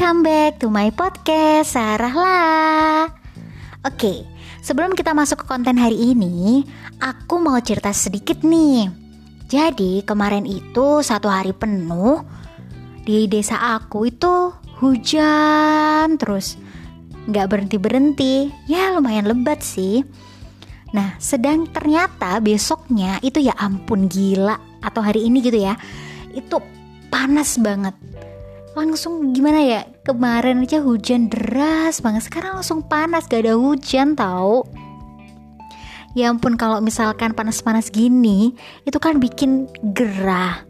Welcome back to my podcast Sarah lah. Oke, sebelum kita masuk ke konten hari ini, aku mau cerita sedikit nih. Jadi kemarin itu satu hari penuh di desa aku itu hujan terus nggak berhenti berhenti. Ya lumayan lebat sih. Nah, sedang ternyata besoknya itu ya ampun gila atau hari ini gitu ya, itu panas banget langsung gimana ya? Kemarin aja hujan deras banget. Sekarang langsung panas gak ada hujan tau. Ya ampun kalau misalkan panas-panas gini itu kan bikin gerah.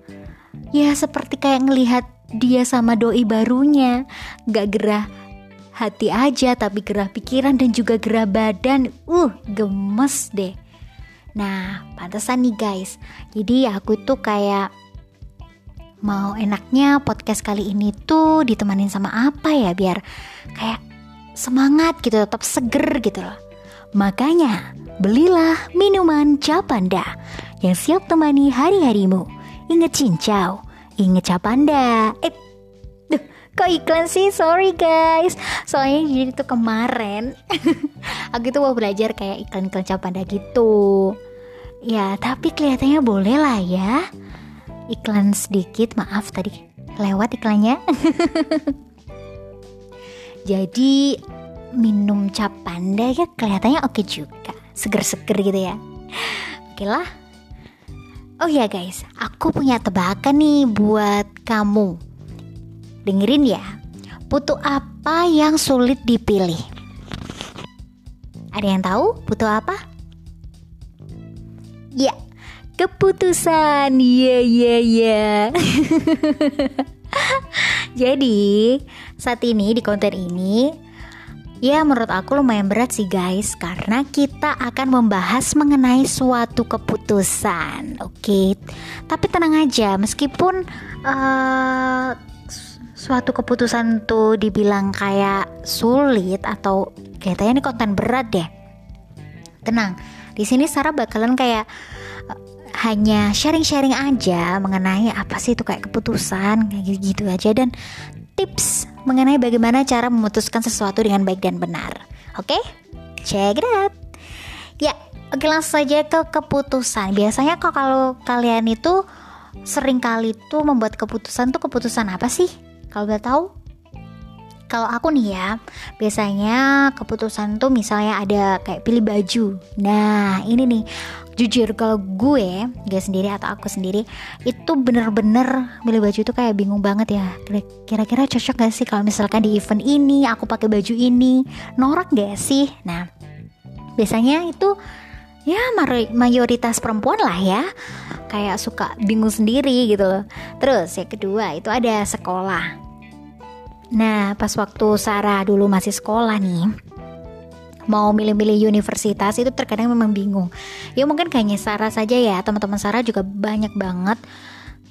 Ya seperti kayak ngelihat dia sama doi barunya. Gak gerah hati aja tapi gerah pikiran dan juga gerah badan. Uh gemes deh. Nah pantesan nih guys. Jadi aku tuh kayak mau enaknya podcast kali ini tuh ditemanin sama apa ya biar kayak semangat gitu tetap seger gitu loh. Makanya belilah minuman Capanda yang siap temani hari-harimu. Inget cincau inget Capanda eh duh, kok iklan sih? Sorry guys. Soalnya jadi tuh kemarin aku tuh mau belajar kayak iklan-iklan Capanda gitu. Ya tapi kelihatannya boleh lah ya iklan sedikit maaf tadi lewat iklannya. Jadi minum cap panda ya kelihatannya oke juga. Seger-seger gitu ya. Oke lah. Oh ya guys. Aku punya tebakan nih buat kamu. Dengerin ya. Putu apa yang sulit dipilih? Ada yang tahu putu apa? Ya keputusan. Ya ya ya jadi saat ini di konten ini ya menurut aku lumayan berat sih guys. Karena kita akan membahas mengenai suatu keputusan oke? Okay? tapi tenang aja meskipun uh, suatu keputusan tuh dibilang kayak sulit atau kayaknya ini konten berat deh. Tenang di sini Sarah bakalan kayak hanya sharing-sharing aja mengenai apa sih itu kayak keputusan kayak gitu-gitu aja dan tips mengenai bagaimana cara memutuskan sesuatu dengan baik dan benar. Oke? Okay? Check it out. Ya, oke langsung saja ke keputusan. Biasanya kok kalau kalian itu sering kali tuh membuat keputusan tuh keputusan apa sih? Kalau udah tahu? Kalau aku nih ya, biasanya keputusan tuh misalnya ada kayak pilih baju. Nah, ini nih jujur kalau gue gue sendiri atau aku sendiri itu bener-bener milih baju itu kayak bingung banget ya. Kira-kira cocok gak sih kalau misalkan di event ini aku pakai baju ini? Norak gak sih? Nah biasanya itu ya mayoritas perempuan lah ya kayak suka bingung sendiri gitu loh. Terus yang kedua itu ada sekolah. Nah pas waktu Sarah dulu masih sekolah nih mau milih-milih universitas itu terkadang memang bingung. Ya mungkin kayaknya Sarah saja ya teman-teman Sarah juga banyak banget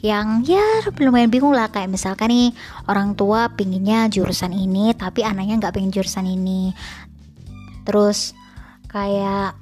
yang ya lumayan bingung lah. Kayak misalkan nih orang tua pinginnya jurusan ini tapi anaknya nggak pengen jurusan ini. Terus kayak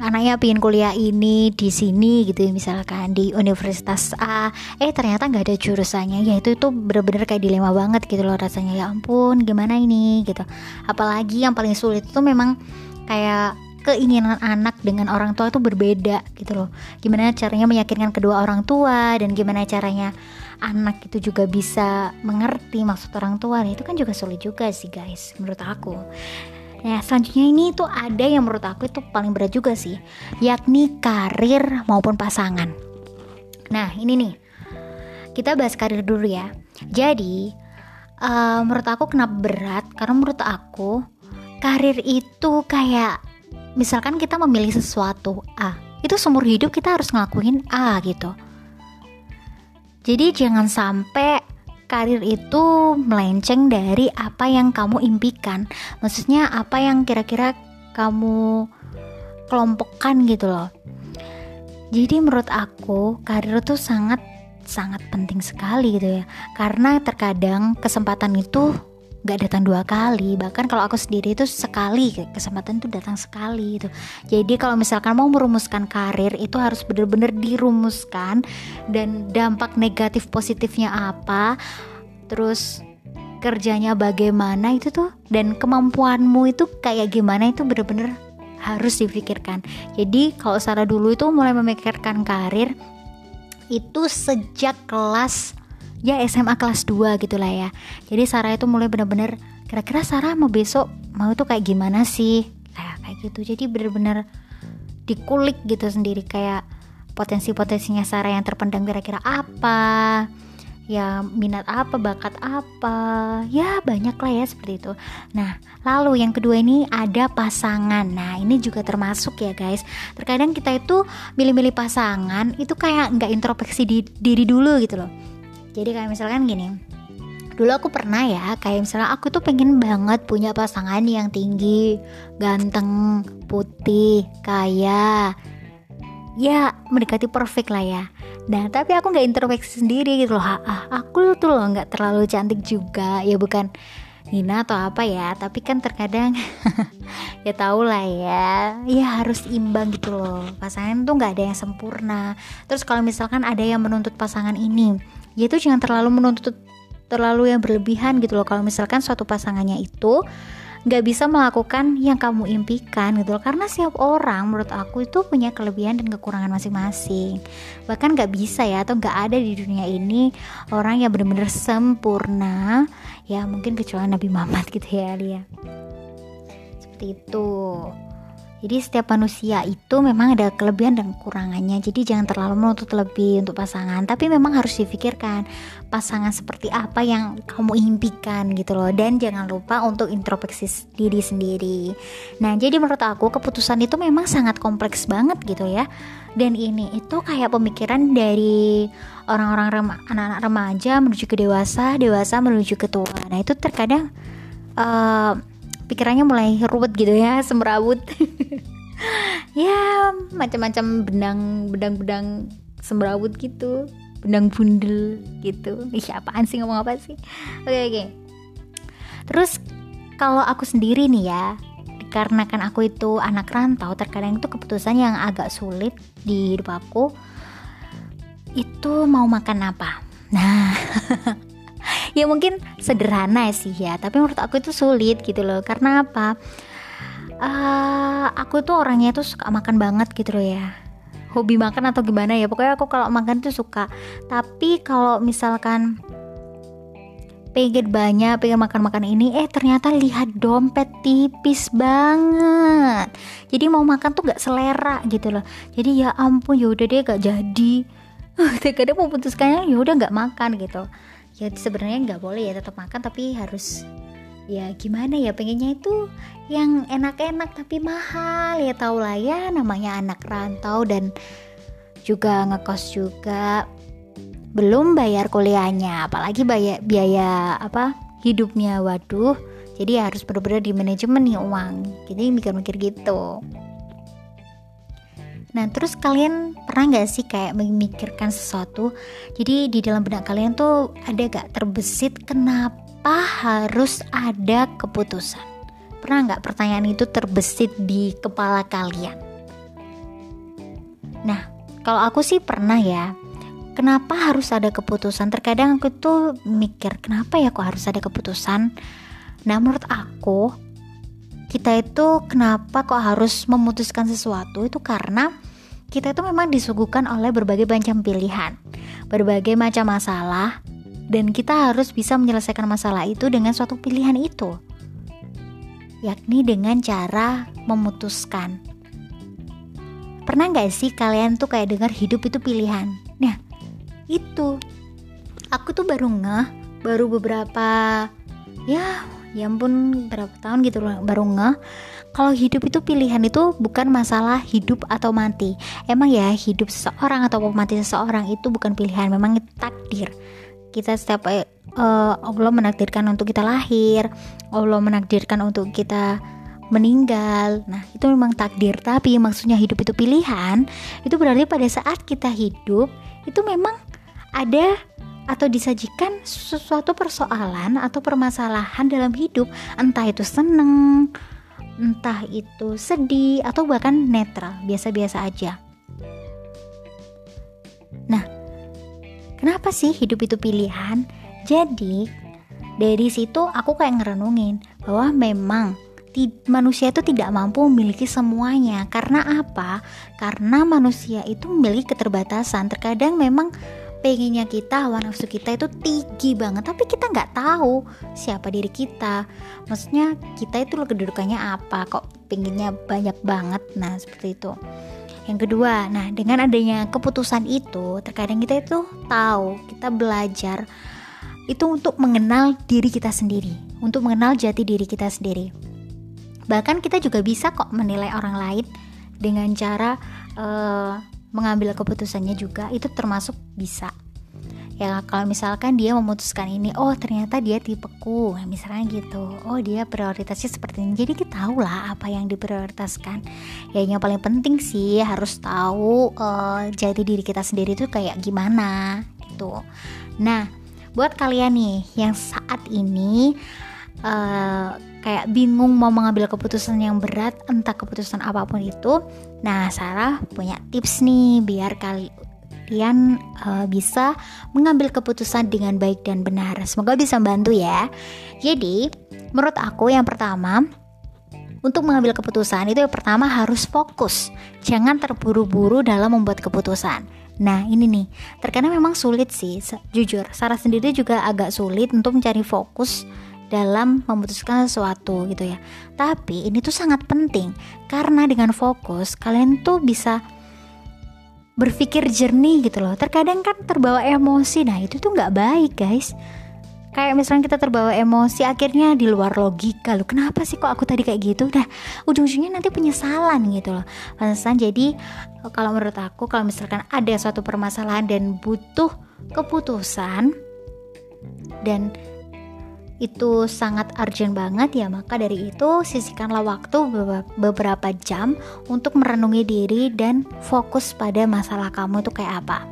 anaknya pingin kuliah ini di sini gitu misalkan di universitas A. Eh ternyata nggak ada jurusannya. Ya itu itu bener-bener kayak dilema banget gitu loh rasanya. Ya ampun gimana ini gitu. Apalagi yang paling sulit itu memang kayak keinginan anak dengan orang tua itu berbeda gitu loh. Gimana caranya meyakinkan kedua orang tua dan gimana caranya anak itu juga bisa mengerti maksud orang tua. Nah, itu kan juga sulit juga sih guys menurut aku Nah, selanjutnya ini tuh ada yang menurut aku itu paling berat juga sih, yakni karir maupun pasangan. Nah, ini nih. Kita bahas karir dulu ya. Jadi, uh, menurut aku kenapa berat? Karena menurut aku karir itu kayak misalkan kita memilih sesuatu A, itu seumur hidup kita harus ngelakuin A gitu. Jadi jangan sampai karir itu melenceng dari apa yang kamu impikan. Maksudnya apa yang kira-kira kamu kelompokkan gitu loh. Jadi menurut aku karir itu sangat sangat penting sekali gitu ya. Karena terkadang kesempatan itu gak datang dua kali. Bahkan kalau aku sendiri itu sekali kesempatan itu datang sekali itu jadi kalau misalkan mau merumuskan karir itu harus benar-benar dirumuskan. Dan dampak negatif positifnya apa terus kerjanya bagaimana itu tuh dan kemampuanmu itu kayak gimana itu bener-bener harus dipikirkan. Jadi kalau Sarah dulu itu mulai memikirkan karir itu sejak kelas ya SMA kelas 2 gitulah ya. Jadi Sarah itu mulai bener-bener kira-kira Sarah mau besok mau tuh kayak gimana sih? Kayak kayak gitu. Jadi bener-bener dikulik gitu sendiri kayak potensi-potensinya Sarah yang terpendam kira-kira apa ya minat apa bakat apa. Ya banyak lah ya seperti itu. Nah lalu yang kedua ini ada pasangan. Nah ini juga termasuk ya guys. Terkadang kita itu milih-milih pasangan itu kayak nggak introspeksi di, diri dulu gitu loh jadi kayak misalkan gini dulu aku pernah ya kayak misalnya aku tuh pengen banget punya pasangan yang tinggi ganteng putih kaya. Ya mendekati perfect lah ya. Nah tapi aku nggak introspeksi sendiri gitu loh. Ah, Aku tuh loh nggak terlalu cantik juga. Ya bukan Nina atau apa ya Tapi kan terkadang Ya tau lah ya. Ya harus imbang gitu loh. Pasangan tuh nggak ada yang sempurna. Terus kalau misalkan ada yang menuntut pasangan ini Ya itu jangan terlalu menuntut Terlalu yang berlebihan gitu loh. Kalau misalkan suatu pasangannya itu nggak bisa melakukan yang kamu impikan gitu loh. Karena setiap orang menurut aku itu punya kelebihan dan kekurangan masing-masing. Bahkan nggak bisa ya atau nggak ada di dunia ini orang yang benar-benar sempurna. Ya mungkin kecuali Nabi Muhammad gitu ya Lia. Seperti itu jadi setiap manusia itu memang ada kelebihan dan kekurangannya. Jadi jangan terlalu menuntut lebih untuk pasangan, tapi memang harus difikirkan pasangan seperti apa yang kamu impikan gitu loh. Dan jangan lupa untuk introspeksi diri sendiri. Nah, jadi menurut aku keputusan itu memang sangat kompleks banget gitu ya. Dan ini itu kayak pemikiran dari orang-orang rema, anak-anak remaja menuju ke dewasa, dewasa menuju ke tua. Nah, itu terkadang uh, pikirannya mulai ruwet gitu ya semrawut. Ya macam-macam benang benang-benang semrawut gitu benang bundel gitu. Ih apaan sih ngomong apa sih? Oke okay, oke. Okay. terus kalau aku sendiri nih ya dikarenakan aku itu anak rantau terkadang itu keputusan yang agak sulit di hidup aku itu mau makan apa? Nah ya mungkin sederhana sih ya tapi menurut aku itu sulit gitu loh. Karena apa? Uh, aku tuh orangnya tuh suka makan banget gitu loh ya. Hobi makan atau gimana ya pokoknya aku kalau makan tuh suka. Tapi kalau misalkan pengen banyak pengen makan-makan ini eh ternyata lihat dompet tipis banget. Jadi mau makan tuh gak selera gitu loh. Jadi ya ampun ya udah deh gak jadi. Kadang mau putuskannya ya udah nggak makan gitu ya sebenarnya nggak boleh ya tetap makan tapi harus ya gimana ya pengennya itu yang enak-enak tapi mahal. Ya tau lah ya namanya anak rantau dan juga ngekos juga. Belum bayar kuliahnya apalagi biaya, biaya apa hidupnya. Waduh jadi harus benar-benar di manajemen nih uang. Jadi mikir-mikir gitu Nah, terus kalian pernah nggak sih kayak memikirkan sesuatu? Jadi di dalam benak kalian tuh ada gak terbesit kenapa harus ada keputusan? Pernah nggak pertanyaan itu terbesit di kepala kalian? Nah, kalau aku sih pernah ya. Kenapa harus ada keputusan? Terkadang aku tuh mikir, kenapa ya kok harus ada keputusan? Nah, menurut aku kita itu kenapa kok harus memutuskan sesuatu itu karena kita itu memang disuguhkan oleh berbagai macam pilihan, berbagai macam masalah, dan kita harus bisa menyelesaikan masalah itu dengan suatu pilihan itu, yakni dengan cara memutuskan. Pernah nggak sih kalian tuh kayak dengar hidup itu pilihan? Nah, itu aku tuh baru ngeh, baru beberapa ya ya ampun berapa tahun gitu loh baru ngeh. Kalau hidup itu pilihan itu bukan masalah hidup atau mati. Emang ya hidup seseorang atau mati seseorang itu bukan pilihan memang takdir. Kita setiap uh, Allah menakdirkan untuk kita lahir Allah menakdirkan untuk kita meninggal. Nah itu memang takdir tapi maksudnya hidup itu pilihan itu berarti pada saat kita hidup itu memang ada atau disajikan sesuatu persoalan atau permasalahan dalam hidup, entah itu seneng, entah itu sedih atau bahkan netral, biasa-biasa aja. Nah, kenapa sih hidup itu pilihan? Jadi, dari situ aku kayak ngerenungin bahwa memang manusia itu tidak mampu memiliki semuanya karena apa? Karena manusia itu memiliki keterbatasan terkadang memang pengennya kita hawa nafsu kita itu tinggi banget. Tapi kita nggak tahu siapa diri kita. Maksudnya kita itu kedudukannya apa? Kok pengennya banyak banget? Nah seperti itu. Yang kedua nah dengan adanya keputusan itu terkadang kita itu tahu kita belajar itu untuk mengenal diri kita sendiri untuk mengenal jati diri kita sendiri. Bahkan kita juga bisa kok menilai orang lain dengan cara uh, mengambil keputusannya juga itu termasuk bisa. Ya kalau misalkan dia memutuskan ini oh ternyata dia tipeku. Nah, misalnya gitu. Oh dia prioritasnya seperti ini. Jadi kita tahu lah apa yang diprioritaskan. Ya yang paling penting sih harus tahu uh, jati diri kita sendiri itu kayak gimana gitu. Nah buat kalian nih yang saat ini uh, kayak bingung mau mengambil keputusan yang berat entah keputusan apa pun itu. Nah Sarah punya tips nih biar kalian uh, bisa mengambil keputusan dengan baik dan benar. Semoga bisa membantu ya. Jadi menurut aku yang pertama untuk mengambil keputusan itu yang pertama harus fokus. Jangan terburu-buru dalam membuat keputusan. Nah ini nih, terkadang memang sulit sih, jujur. Sarah sendiri juga agak sulit untuk mencari fokus dalam memutuskan sesuatu gitu ya. Tapi ini tuh sangat penting karena dengan fokus kalian tuh bisa berpikir jernih gitu loh. Terkadang kan terbawa emosi, nah itu tuh nggak baik guys. Kayak misalnya kita terbawa emosi akhirnya di luar logika loh. Kenapa sih kok aku tadi kayak gitu? Nah ujung-ujungnya nanti penyesalan gitu loh. Pantesan jadi kalau menurut aku kalau misalkan ada suatu permasalahan dan butuh keputusan dan itu sangat urgent banget ya maka dari itu sisihkanlah waktu beberapa jam untuk merenungi diri dan fokus pada masalah kamu itu kayak apa.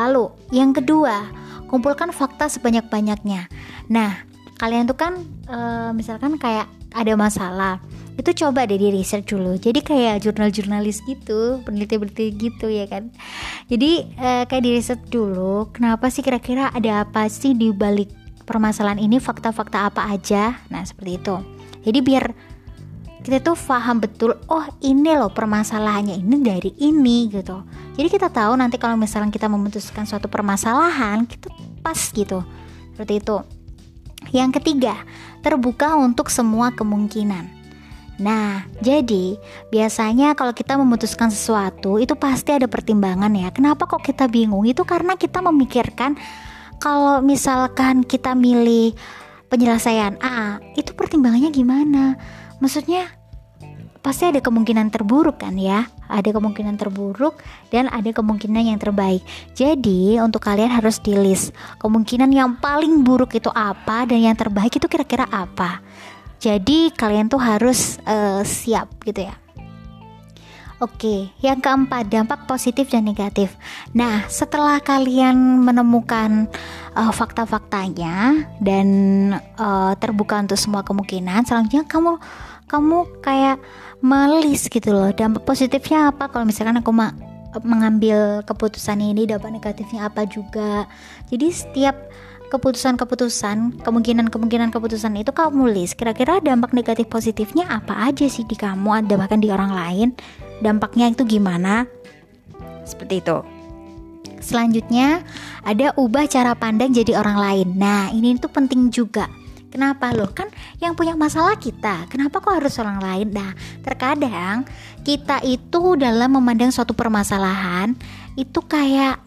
Lalu yang kedua kumpulkan fakta sebanyak-banyaknya. Nah kalian tuh kan e, misalkan kayak ada masalah itu coba deh di research dulu. Jadi kayak jurnal-jurnalis gitu peneliti-peneliti gitu ya kan. Jadi e, kayak di research dulu kenapa sih kira-kira ada apa sih di balik permasalahan ini fakta-fakta apa aja? Nah seperti itu. Jadi biar kita tuh paham betul oh ini loh permasalahannya ini dari ini gitu. Jadi kita tahu nanti kalau misalnya kita memutuskan suatu permasalahan kita pas gitu. Seperti itu. Yang ketiga terbuka untuk semua kemungkinan. Nah, jadi biasanya kalau kita memutuskan sesuatu itu pasti ada pertimbangan ya. Kenapa kok kita bingung? Itu karena kita memikirkan kalau misalkan kita milih penyelesaian A, itu pertimbangannya gimana? Maksudnya pasti ada kemungkinan terburuk kan ya? Ada kemungkinan terburuk dan ada kemungkinan yang terbaik. Jadi untuk kalian harus di list kemungkinan yang paling buruk itu apa dan yang terbaik itu kira-kira apa. Jadi kalian tuh harus uh, siap gitu ya Oke, yang keempat dampak positif dan negatif. Nah, setelah kalian menemukan uh, fakta-faktanya dan uh, terbuka untuk semua kemungkinan, selanjutnya kamu kamu kayak melis gitu loh. Dampak positifnya apa? Kalau misalkan aku ma mengambil keputusan ini, dampak negatifnya apa juga. Jadi setiap keputusan-keputusan, kemungkinan-kemungkinan keputusan itu kamu list. Kira-kira dampak negatif positifnya apa aja sih di kamu, ada bahkan di orang lain dampaknya itu gimana seperti itu selanjutnya ada ubah cara pandang jadi orang lain nah ini tuh penting juga Kenapa loh? Kan yang punya masalah kita. Kenapa kok harus orang lain? Nah, terkadang kita itu dalam memandang suatu permasalahan itu kayak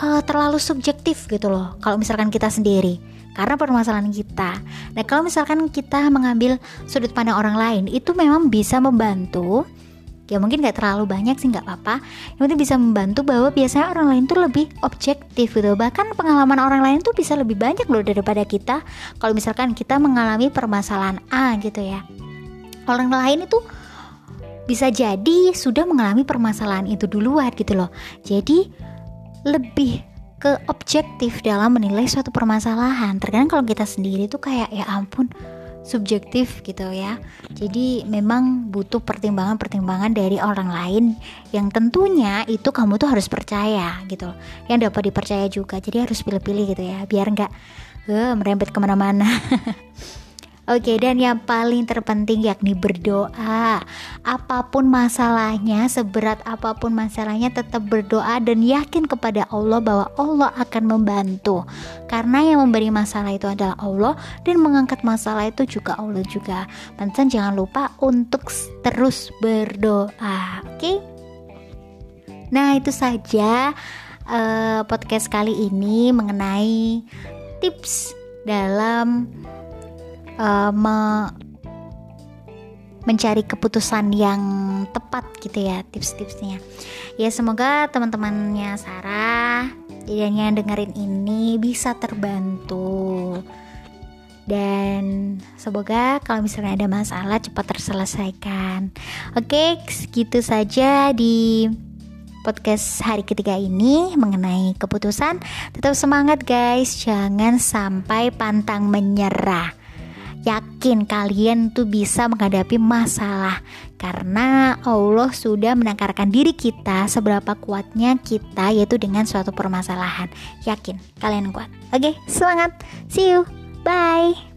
uh, terlalu subjektif gitu loh. Kalau misalkan kita sendiri karena permasalahan kita. Nah, kalau misalkan kita mengambil sudut pandang orang lain, itu memang bisa membantu ya mungkin gak terlalu banyak sih nggak apa-apa yang penting bisa membantu bahwa biasanya orang lain tuh lebih objektif gitu bahkan pengalaman orang lain tuh bisa lebih banyak loh daripada kita kalau misalkan kita mengalami permasalahan A gitu ya orang lain itu bisa jadi sudah mengalami permasalahan itu duluan gitu loh jadi lebih ke objektif dalam menilai suatu permasalahan terkadang kalau kita sendiri tuh kayak ya ampun subjektif gitu ya. Jadi memang butuh pertimbangan-pertimbangan dari orang lain yang tentunya itu kamu tuh harus percaya gitu. Yang dapat dipercaya juga. Jadi harus pilih-pilih gitu ya, biar nggak uh, merembet ke mana-mana Oke, dan yang paling terpenting yakni berdoa. Apa pun masalahnya, seberat apa pun masalahnya, tetap berdoa dan yakin kepada Allah bahwa Allah akan membantu. Karena yang memberi masalah itu adalah Allah dan mengangkat masalah itu juga Allah juga. Pantesan jangan lupa untuk terus berdoa. Oke? Nah, itu saja uh, podcast kali ini mengenai tips dalam uh, me mencari keputusan yang tepat gitu ya tips-tipsnya. Ya semoga teman-temannya Sarah yang dengerin ini bisa terbantu. Dan semoga kalau misalnya ada masalah cepat terselesaikan. Oke segitu saja di podcast hari ketiga ini mengenai keputusan. Tetap semangat guys. Jangan sampai pantang menyerah yakin kalian tuh bisa menghadapi masalah karena Allah sudah menakarkan diri kita seberapa kuatnya kita yaitu dengan suatu permasalahan. Yakin kalian kuat. Oke, semangat. See you. Bye.